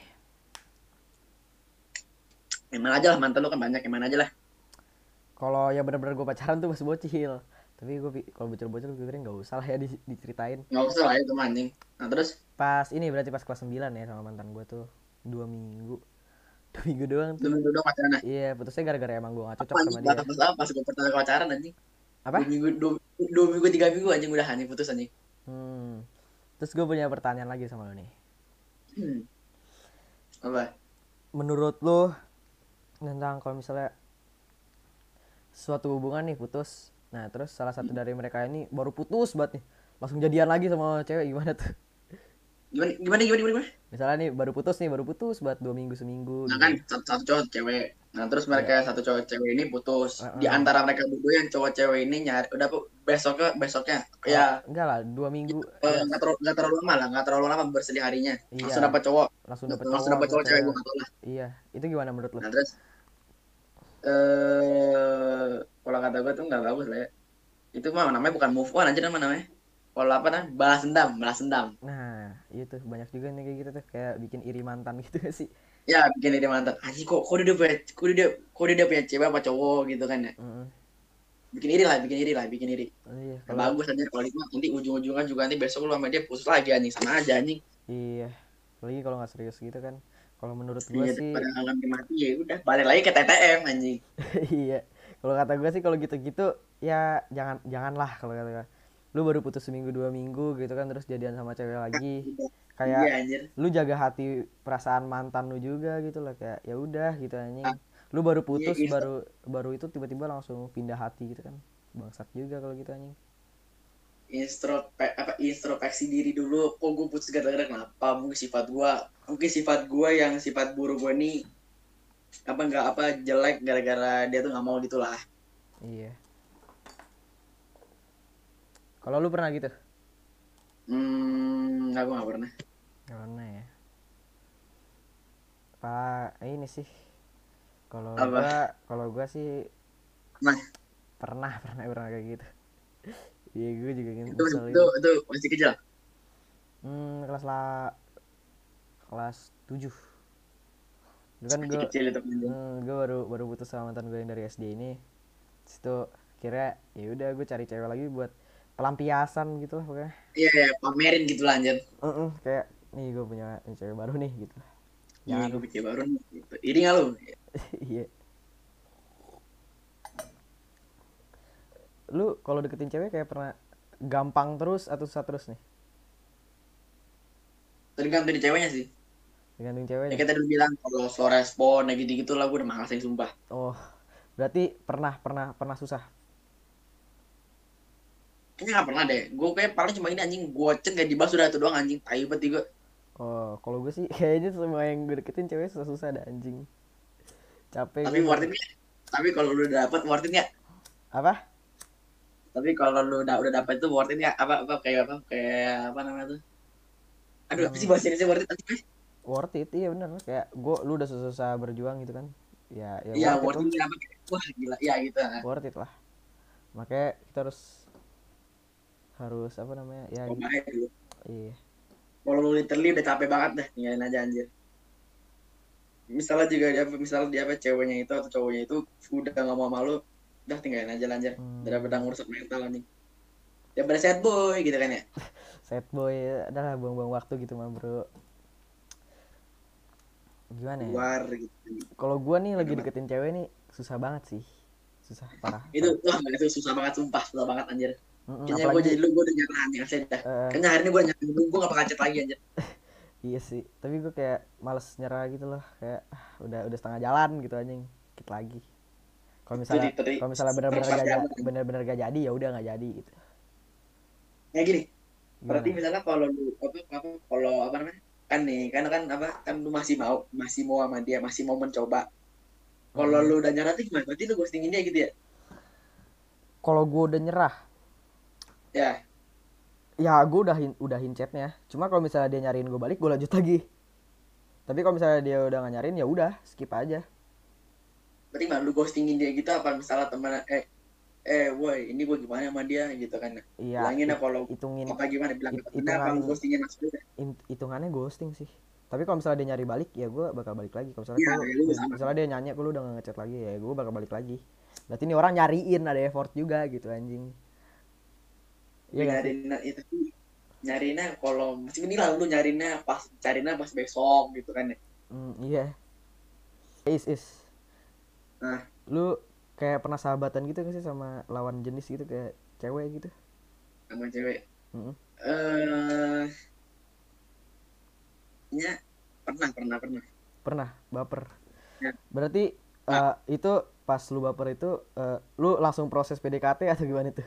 Yang mana aja lah mantan lu kan banyak yang mana aja lah. Kalau ya bener-bener gue pacaran tuh masih bocil. Tapi gue kalau bocil-bocil gue pikirin nggak usah lah ya di- diceritain. Nggak usah lah itu mah, anjing. Nah terus? Pas ini berarti pas kelas 9 ya sama mantan gue tuh. Dua minggu. (laughs) Dua minggu doang tuh. Minggu doang pacaran ya? Iya putusnya gara-gara emang gue gak cocok apa sama dia. apa pas gue pertama pacaran anjing. Apa? dua minggu dua, dua minggu tiga minggu anjing udah anjing putus anjing Hmm. Terus gue punya pertanyaan lagi sama lo nih. hmm. apa Menurut lo tentang kalau misalnya suatu hubungan nih putus, nah terus salah satu dari mereka ini baru putus banget nih, langsung jadian lagi sama cewek gimana tuh? gimana gimana gimana gimana Misalnya nih baru putus nih, baru putus buat dua minggu seminggu. nah gitu. kan satu, satu cowok cewek nah terus mereka satu cowok cewek ini putus. Heeh. di antara mereka berdua yang cowok cewek ini nyari udah bu besoknya besoknya. Ya Enggak lah, dua minggu. Eh, nggak terlalu nggak terlalu lama lah nggak terlalu lama bersedih harinya. Iya. langsung dapat cowok. Langsung dapet langsung cowok, dapat cowok atau cewek. gue lah. Iya, itu gimana menurut lo? nah terus? Eh kalau kata gue tuh nggak bagus lah ya. Itu mah namanya bukan move on aja nama namanya. Kalau apa nah balas dendam balas dendam. Nah, itu banyak juga nih kayak gitu tuh, kayak bikin iri mantan gitu gak sih? Ya bikin dia mantan anjing kok kok dia punya kok dia kok dia punya cewek apa cowok gitu kan ya Mm-mm. bikin iri lah bikin iri lah bikin iri Oh, iya, kalau bagus aja kalau nanti ujung-ujungnya juga nanti besok lu sama dia putus lagi anjing sama aja anjing iya, apalagi kalau nggak serius gitu kan. Kalau menurut gue iya sih, ngalamin mati ya udah balik lagi ke TTM anjing (laughs) iya. Kalau kata gue sih kalau gitu-gitu ya jangan janganlah kalau kata gue. Lu baru putus seminggu dua minggu gitu kan terus jadian sama cewek lagi. Iya Kayak anjir lu jaga hati perasaan mantan lu juga gitu lah kayak ya udah gitu anjing. Lu baru putus gitu. baru baru itu tiba-tiba langsung pindah hati gitu kan. Bangsat juga kalau gitu anjing. Instropek, apa introspeksi diri dulu kok gue putus gara-gara kenapa mungkin sifat gua mungkin sifat gua yang sifat buruk gua ini apa nggak apa jelek gara-gara dia tuh nggak mau gitulah Iya. Kalau lu pernah gitu? hmm nggak gua nggak pernah Gak pernah ya. Pak, ini sih. Kalau gua, kalau gua sih Pernah? pernah, pernah, pernah kayak gitu. (laughs) Iya, gue juga gitu. itu itu itu masih kecil Hmm, kelas la kelas 7 Itu kan gue kecil itu hmm, gue baru baru putus sama mantan gue yang dari SD ini. Terus itu kira ya udah gue cari cewek lagi buat pelampiasan gitu lah pokoknya. iya iya pamerin gitu lah anjir Heeh, kayak nih gue punya cewek baru nih gitu. iya Jangan gue bikin baru nih gitu. iri nggak lu (laughs) Iya. Lu kalau deketin cewek kayak pernah gampang terus atau susah terus nih? tergantung dari ceweknya sih Tergantung ya ceweknya. kita dulu bilang kalau slow respon ya gitu gitu lah gue udah malas sumpah Oh, berarti pernah pernah pernah susah. Kayaknya nggak pernah deh gue kayak paling cuma ini anjing gue chat gak dibahas udah itu doang anjing tai banget gue Oh, kalau gue sih (laughs) kayaknya semua yang gue deketin cewek susah-susah ada anjing. Capek tapi gue. worth it tapi kalau lu udah dapet worth it nggak Apa? tapi kalau lu udah udah dapet itu worth it nggak apa apa kayak apa kayak apa namanya tuh aduh apa sih bahasa Indonesia worth it sih Worth it, iya bener. Kayak gue, lu udah susah-susah berjuang gitu kan. Ya, ya iya worth worth it it apa wah gila ya gitu. Worth it lah. Makanya kita harus harus apa namanya? Ya, dulu iya. kalau lu literally udah capek banget dah tinggalin aja anjir. Misalnya juga dia misalnya dia apa ceweknya itu atau cowoknya itu udah gak mau malu udah tinggalin aja lah, anjir. Hmm. daripada ngurusin mental anjing. Ya pada sad boy gitu kan ya? (laughs) Sad boy adalah buang-buang waktu gitu mah bro. Gimana ya? Luar gitu. Kalau gua nih lagi deketin cewek nih susah banget sih. Susah parah itu wah itu susah banget sumpah susah banget anjir Mm-mm, kayaknya gue apalagi jadi lu gue udah nyerah nih asli dah. Eh, kayaknya hari ini gue nyerah gue gak bakal chat lagi anjir. (laughs) Iya sih tapi gua kayak males nyerah gitu loh kayak ah, udah udah setengah jalan gitu anjing dikit lagi. Kalau misalnya Jadi- jadi- kalau misalnya benar-benar gak jadi jalan. benar-benar gak jadi ya udah nggak jadi gitu. Kayak gini Gimana? berarti misalnya kalau lu apa apa kalau apa namanya kan nih kan kan apa kan lu masih mau masih mau sama dia masih mau mencoba. Kalau Hmm. lu udah nyerah tuh gimana? Berarti lu ghostingin dia gitu ya? Kalau gua udah nyerah ya. Ya gue udahin udahin chatnya. Cuma kalau misalnya dia nyariin gue balik gue lanjut lagi. Tapi kalau misalnya dia udah gak nyariin ya udah skip aja. Berarti gimana lu ghostingin dia gitu apa misalnya teman eh eh woi ini gue gimana sama dia gitu kan? Iya bilangin hi- kalau hitungin. apa gimana bilang It- apa lu ghostingin maksudnya hitungannya ghosting sih. Tapi kalau misalnya dia nyari balik ya gue bakal balik lagi. Kalau misalnya Iya, ya lu sama. misalnya dia nyanyi kalau udah gak ngechat lagi ya gue bakal balik lagi. Berarti ini orang nyariin ada effort juga gitu anjing iya nyariin itu nyariinnya kalau masih ini lah lu nyariinnya pas cariinnya pas besok gitu kan ya. Hmm, iya. Is is. Nah. lu kayak pernah sahabatan gitu gak sih sama lawan jenis gitu kayak cewek gitu? Sama cewek? Mm-mm. eh ya pernah pernah pernah. Pernah baper. Ya. berarti eh, itu pas lu baper itu eh, lu langsung proses PDKT atau gimana tuh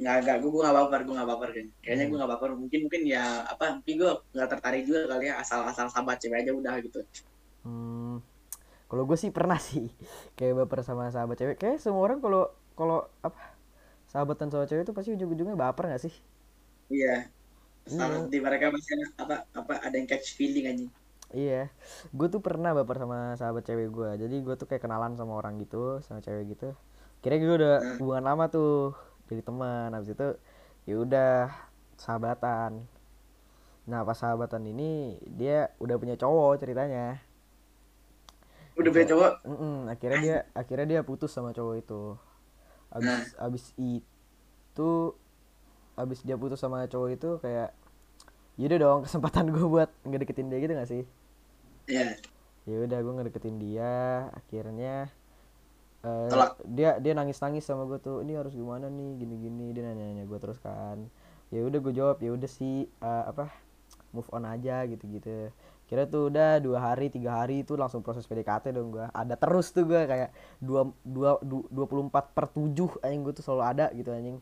nggak nggak gue gue nggak baper gue nggak baper kan kayaknya gue nggak baper mungkin mungkin ya apa mungkin gue nggak tertarik juga kali ya asal asal sahabat cewek aja udah gitu Hmm, kalau gue sih pernah (laughs) sih kayak baper sama sahabat cewek. Kayak semua orang kalau kalau apa sahabatan sama cewek itu pasti ujung-ujungnya baper gak sih? iya Iya. Salah di mereka masih ada apa apa ada yang catch feeling aja Iya, gue tuh pernah baper sama sahabat cewek gue. Jadi gue tuh kayak kenalan sama orang gitu, sama cewek gitu. Kira gue udah Hmm. hubungan lama tuh, jadi teman. Habis itu ya udah sahabatan. Nah pas sahabatan ini dia udah punya cowok ceritanya. udah punya cowok Mm-mm, akhirnya dia akhirnya dia putus sama cowok itu abis abis itu abis dia putus sama cowok itu kayak yaudah dong (laughs) kesempatan gue buat ngedeketin dia gitu gak sih ya ya udah gue ngedeketin dia akhirnya Tolak. dia dia nangis nangis sama gue tuh ini harus gimana nih? Gini gini dia nanya nanya gue terus kan. Ya udah gue jawab ya udah sih eh, apa move on aja gitu gitu kira tuh udah dua hari tiga hari itu langsung proses PDKT dong gue ada terus tuh gue kayak dua dua dua puluh empat per tujuh anjing gue tuh selalu ada gitu anjing.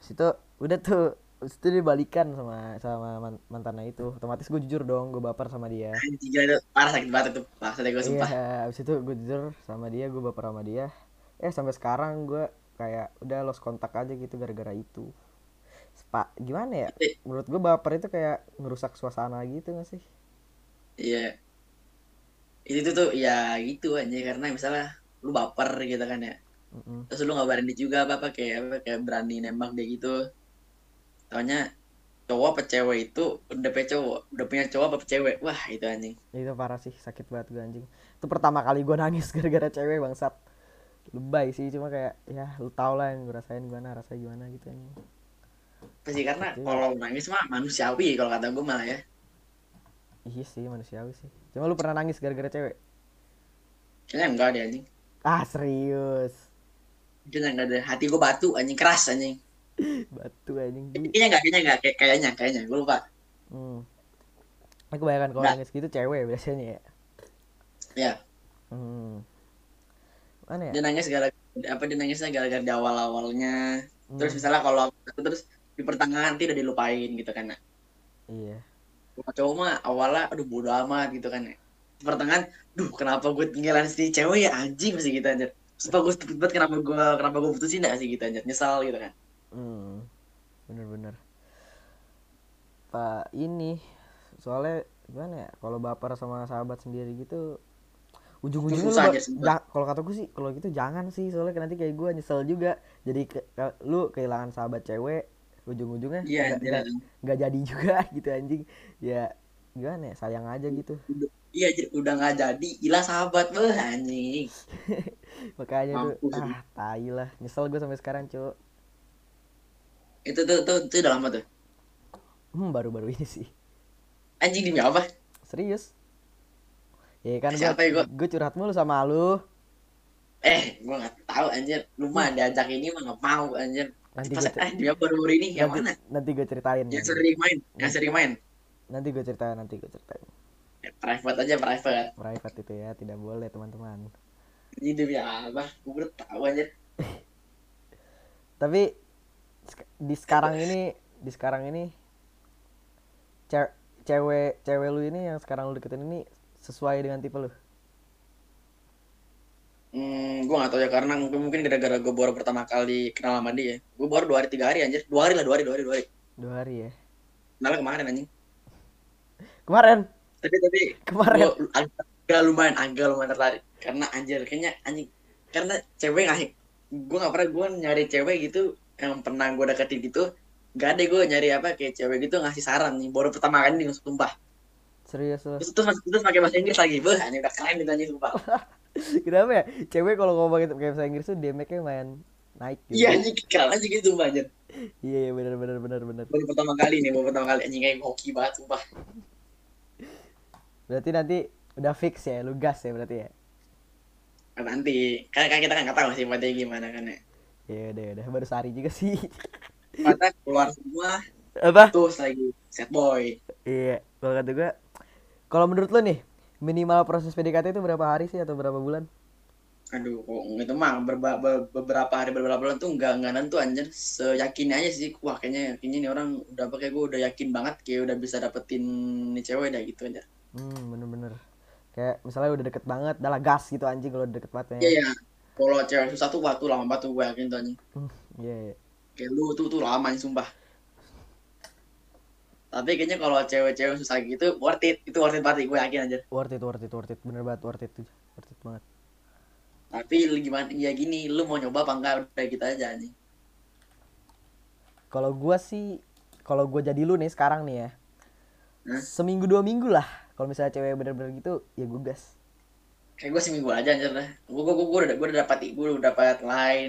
Situ udah tuh itu dia balikan sama sama man- mantannya itu otomatis gue jujur dong gue baper sama dia anjing itu parah sakit banget itu maksudnya gue sumpah Iya, abis itu gue jujur sama dia, gue baper sama dia. Eh sampai sekarang gue kayak udah lost kontak aja gitu gara-gara itu. Spa, gimana ya? Menurut gue baper itu kayak ngerusak suasana gitu gak sih? iya itu tuh tuh ya gitu aja karena misalnya lu baper gitu kan ya Mm-mm. terus lu ngabarin dia juga apa apa kayak apa kayak berani nembak dia gitu taunya cowok apa cewek itu udah punya cowok udah punya cowok apa cewek wah itu anjing Itu parah sih, sakit banget gue anjing. Itu pertama kali gue (laughs) nangis gara-gara cewek bangsat. Lebay sih, cuma kayak ya lu tau lah yang gue rasain gimana, rasanya gimana gitu anjing. pasti karena kalau nangis mah manusiawi kalau kata gue malah ya Iya sih, manusiawi sih. Cuma lu pernah nangis gara-gara cewek? kayaknya enggak deh anjing Ah serius. kayaknya enggak deh hati gue batu anjing keras anjing (laughs) Batu anjing. Dulu- kayaknya enggak kayaknya enggak Kayak- kayaknya kayaknya gue lupa Hmm. Aku bayangkan kalau Nggak. nangis gitu cewek biasanya ya. ya Hmm. Mana ya? dia nangis gara apa dia nangisnya gara-gara di awal awalnya terus Hmm, misalnya kalau terus di pertengahan nanti udah dilupain gitu kan Iya. Kalau cowok mah awalnya aduh bodo amat gitu kan ya Di pertengahan duh kenapa gue tinggalan si cewek ya anjing masih gitu anjir Sumpah gue stupid banget kenapa gue kenapa gue putusin gak sih gitu anjir nyesal gitu kan Hmm. Bener-bener. Pak ini soalnya gimana ya? Kalau baper sama sahabat sendiri gitu ujung-ujungnya lu ja- kalau kataku sih kalau gitu jangan sih soalnya nanti kayak gue nyesel juga jadi ke- ke- lu kehilangan sahabat cewek ujung-ujungnya iya nggak- nggak nggak jadi juga (laughs) gitu anjing ya gimana ya sayang aja gitu iya udah gak jadi gila sahabat beh anjing (laughs) makanya tuh Mampus ini. ah tai lah nyesel gue sampai sekarang cuk itu tuh tuh itu udah lama tuh. Hmm baru-baru ini sih. Anjing demi apa serius? Ya kan Siapa ya, gua? gue curhat mulu sama lu. Eh gue gak tahu anjir. Lu mah diajak ini mah gak mau anjir. Nanti Pas, eh dia baru-baru ini yang mana? nanti gue ceritain. Yang sering main yang sering main. nanti gue ceritain nanti gue ceritain. Eh, private aja private. Private itu ya tidak boleh teman-teman. Ini demi apa gue baru tahu anjir. Tapi di sekarang ini di sekarang ini ce- cewek cewek lu ini yang sekarang lu deketin ini sesuai dengan tipe lu? Hmm, gue gak tau ya karena mungkin mungkin gara-gara gue baru pertama kali kenal sama dia. Gue baru dua hari tiga hari anjir, dua hari lah dua hari dua hari dua hari. dua hari ya? Kenal kemarin anjing. kemarin? Tapi tapi kemarin? gue agak lumayan agak lumayan tertarik. Karena anjir kayaknya anjing. Karena cewek nggak gue nggak pernah gue nyari cewek gitu yang pernah gue deketin gitu gak ada gue nyari apa kayak cewek gitu ngasih saran nih baru pertama kali nih sumpah. Serius terus terus masih terus pakai bahasa Inggris lagi beh anjing udah keren gitu anjing sumpah. (laughs) Kenapa ya? Cewek kalau ngomong kayak bahasa Inggris tuh damage-nya main naik gitu. Iya anjing keren aja gitu sumpah anjir iya iya, bener bener bener bener. Baru pertama kali nih baru pertama kali anjing kayak hoki banget sumpah. Berarti nanti udah fix ya lu gas ya berarti ya? Nanti kan, kan kita kan nggak tahu sifatnya gimana kan ya ya udah udah. Baru sehari juga sih. (laughs) Sifatnya keluar semua apa? terus lagi set boy. Iya kalau kata gue kalau menurut lo nih minimal proses PDKT itu berapa hari sih atau berapa bulan? Aduh kok itu mah berba- be- beberapa hari beberapa bulan tuh nggak nggak nentu anjir. Seyakinnya aja sih wah kayaknya kayaknya nih orang udah apa kayak gue udah yakin banget kayak udah bisa dapetin nih cewek dah gitu aja hmm bener-bener. Kayak misalnya udah deket banget dah lah gas gitu anjing kalau udah deket banget iya iya kalau cewek susah tuh waktu lama banget tuh gue yakin tuh anjing. Iya iya. kayak lu tuh tuh lama anjing, sumpah. Tapi kayaknya kalau cewek-cewek susah gitu worth it. Itu worth it banget gue yakin aja worth it worth it worth it. Bener banget worth it worth it banget. Tapi lu gimana ya gini lu mau nyoba apa enggak? Udah gitu aja anjing. Kalau gua sih kalau gua jadi lu nih sekarang nih ya Hah? seminggu dua minggu lah. Kalau misalnya cewek bener-bener gitu ya gue gas kayak gue seminggu aja anjir dah gue gue gue udah gue udah dapat gue udah dapat lain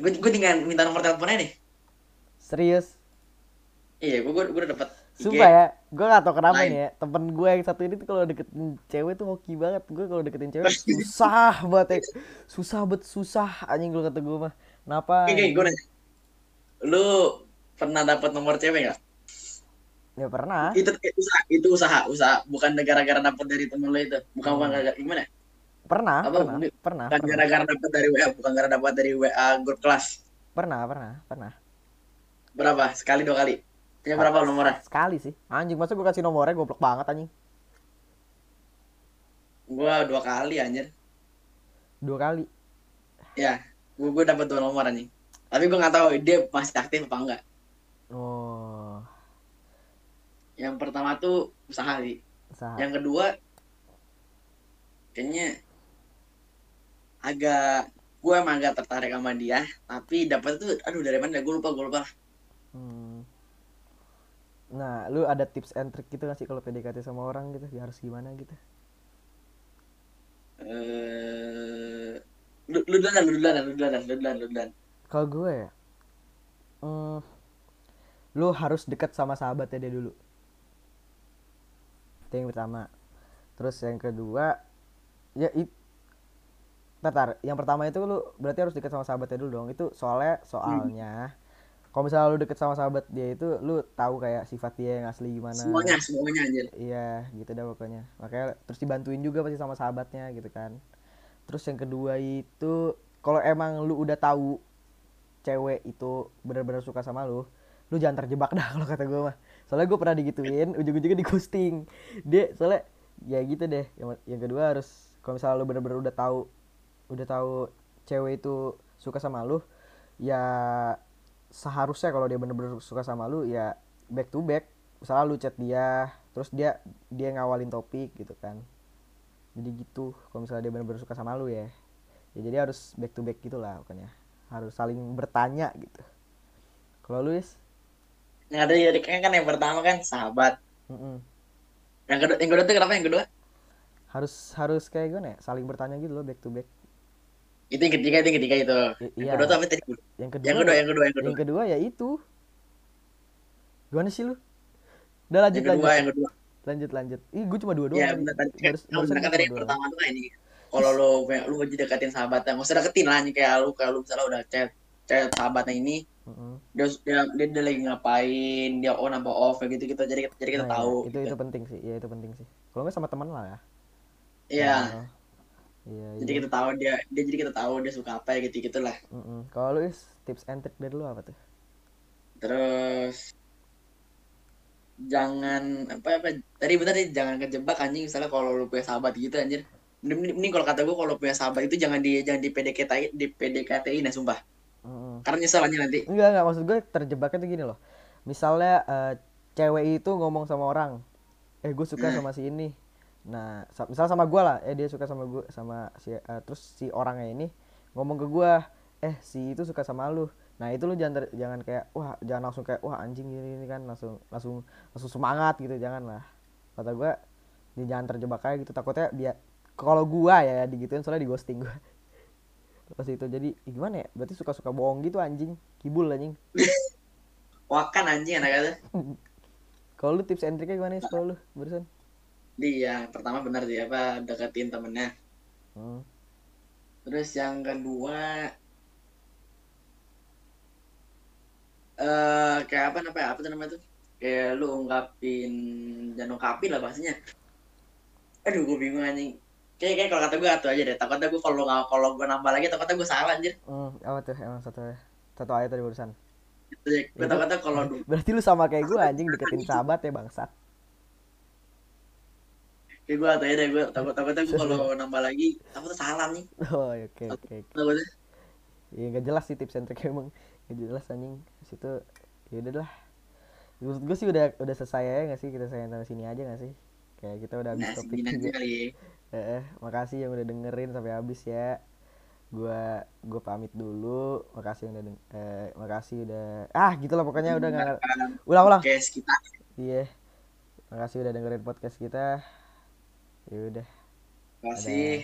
gue gue tinggal minta nomor teleponnya nih serius iya gue gue gue udah dapat Sumpah ya, gue gak tau kenapa nih ya Temen gue yang satu ini tuh kalau deketin cewek tuh hoki banget Gue kalau deketin cewek (laughs) susah banget ya Susah bet susah anjing kalau kata gue mah Kenapa? Oke, gue nanya. Lu pernah dapat nomor cewek gak? Ya pernah Itu itu usaha, itu usaha, usaha. Bukan gara-gara dapat dari temen lu itu. Bukan bukan Hmm. gara-gara gimana? Pernah, Apa, pernah, Bu? pernah, Bukan pernah, gara-gara dapat dari WA, bukan gara dapat dari WA grup kelas. pernah, pernah, pernah Berapa? Sekali dua kali. Punya berapa nomornya? Sekali sih Anjing, masa gue kasih nomornya goblok banget anjing Gua dua kali anjir. Dua kali Ya, gua gue dapat dua nomor anjing. Tapi gua nggak tahu dia masih aktif apa enggak. Oh, Yang pertama tuh usaha sih. usaha Yang kedua kayaknya agak gue emang agak tertarik sama dia tapi dapat tuh aduh dari mana gue lupa gue lupa Hmm. Nah, lu ada tips and trick gitu gak sih kalau PDKT sama orang gitu? Ya harus gimana gitu? eh lu lu duluan lu duluan lu duluan lu duluan lu duluan Kalau gue ya, hmm, lu harus dekat sama sahabatnya dia dulu. Itu yang pertama. Terus yang kedua, ya it, Tatar, yang pertama itu lu berarti harus dekat sama sahabatnya dulu dong. Itu soalnya soalnya kalau misalnya lu deket sama sahabat dia itu lu tahu kayak sifat dia yang asli gimana. semuanya semuanya anjir Iya, gitu dah pokoknya. Makanya terus dibantuin juga pasti sama sahabatnya gitu kan. Terus yang kedua itu kalau emang lu udah tahu cewek itu benar-benar suka sama lu, lu jangan terjebak dah (laughs) kalau kata gue mah. Soalnya gue pernah digituin, ujung-ujungnya di ghosting. Dia soalnya ya gitu deh. Yang, yang kedua harus kalau misalnya lu benar-benar udah tahu udah tahu cewek itu suka sama lu, ya seharusnya kalau dia bener-bener suka sama lu ya back to back. Misalnya lu chat dia terus dia dia ngawalin topik gitu kan. Jadi gitu kalau misalnya dia bener-bener suka sama lu ya. Ya jadi harus back to back gitulah pokoknya. Harus saling bertanya gitu. Kalau lu is? Yang ada jadi kan kan yang pertama kan sahabat. Mm-mm. yang kedua yang kedua tuh kenapa yang kedua? Harus harus kayak gimana ya? Saling bertanya gitu loh back to back itu yang ketiga itu yang ketiga itu. I- yang iya. kedua tuh apa tadi? Yang kedua yang kedua yang kedua yang kedua. Yang kedua ya itu. Gimana sih lu? Udah lanjut yang kedua lanjut. yang kedua. Lanjut lanjut. Ih gue cuma dua doang ya benar tadi Baru- kan tadi cuma yang pertama tuh ini. Kalau lo lu aja deketin sahabatnya nggak usah deketin lah kayak lu kayak lu misalnya udah chat chat sahabatnya ini Mm-mm. dia dia, dia, dia lagi ngapain dia on apa off kayak gitu gitu jadi jadi kita Nah, tahu iya, itu gitu. itu penting sih. Iya itu penting sih. Kalau nggak sama teman lah ya. Iya. Oh. Iya jadi iya. kita tahu dia dia jadi kita tahu dia suka apa ya gitu gitulah. Mm-mm. kalau lu is tips and trick dari lu apa tuh? Terus jangan apa apa tadi benar nih jangan kejebak anjing misalnya kalau lu punya sahabat gitu anjir. Mending, mending- mending kalau kata gue kalau punya sahabat itu jangan di jangan di PDKT di PDKT-in ya sumpah. Mm-mm. karena nyesel aja nanti. Enggak enggak maksud gue terjebaknya tuh gini loh. Misalnya eh, cewek itu ngomong sama orang eh gue suka Hmm. sama si ini nah sa- misal sama gue lah eh dia suka sama gue sama si eh, terus si orangnya ini ngomong ke gue eh si itu suka sama lu. Nah itu lu jangan ter- jangan kayak wah jangan langsung kayak wah anjing ini, ini kan langsung langsung langsung semangat gitu jangan lah. Kata gue dia jangan terjebak kayak gitu takutnya dia kalau gua ya digituin soalnya di ghosting gua. (laughs) Pas itu jadi gimana ya? Berarti suka-suka bohong gitu anjing. Kibul anjing. Wakan anjing anak kata (laughs) kalau lu tips and triknya gimana sih kalau lu barusan dia pertama benar sih apa deketin temennya. Hmm. terus yang kedua eh kayak apa namanya apa tuh namanya tuh? Kayak lu ungkapin jangan ungkapin lah pastinya aduh gue bingung anjing. Kayak kayak kalau kata gue atuh aja deh. Takutnya gue kalau nggak kalau gue nambah lagi takutnya gue salah anjir. Hmm, apa tuh? Emang satu satu ayat tadi barusan. Gue Itu- takutnya kalau (laughs) berarti lu sama kayak gue anjing deketin sahabat ya bangsat kayak gue aja deh gue takut takutnya gue kalau (laughs) nambah lagi takutnya salah nih. Oh oke oke oke. Takutnya? Ya nggak jelas sih tips and trick emang. Nggak jelas anjing. Situ ya udah lah. Menurut gue sih udah udah selesai ya nggak sih? Kita sayang sampai sini aja nggak sih? Kayak kita udah habis nah topik juga. kali ya. Eh, eh, makasih yang udah dengerin sampai habis ya. Gua gua pamit dulu. Makasih yang udah deng- eh, makasih udah ah gitu lah pokoknya udah nggak ulang ulang. Oke, kita. Iya. Makasih udah dengerin podcast kita ya udah. Kasih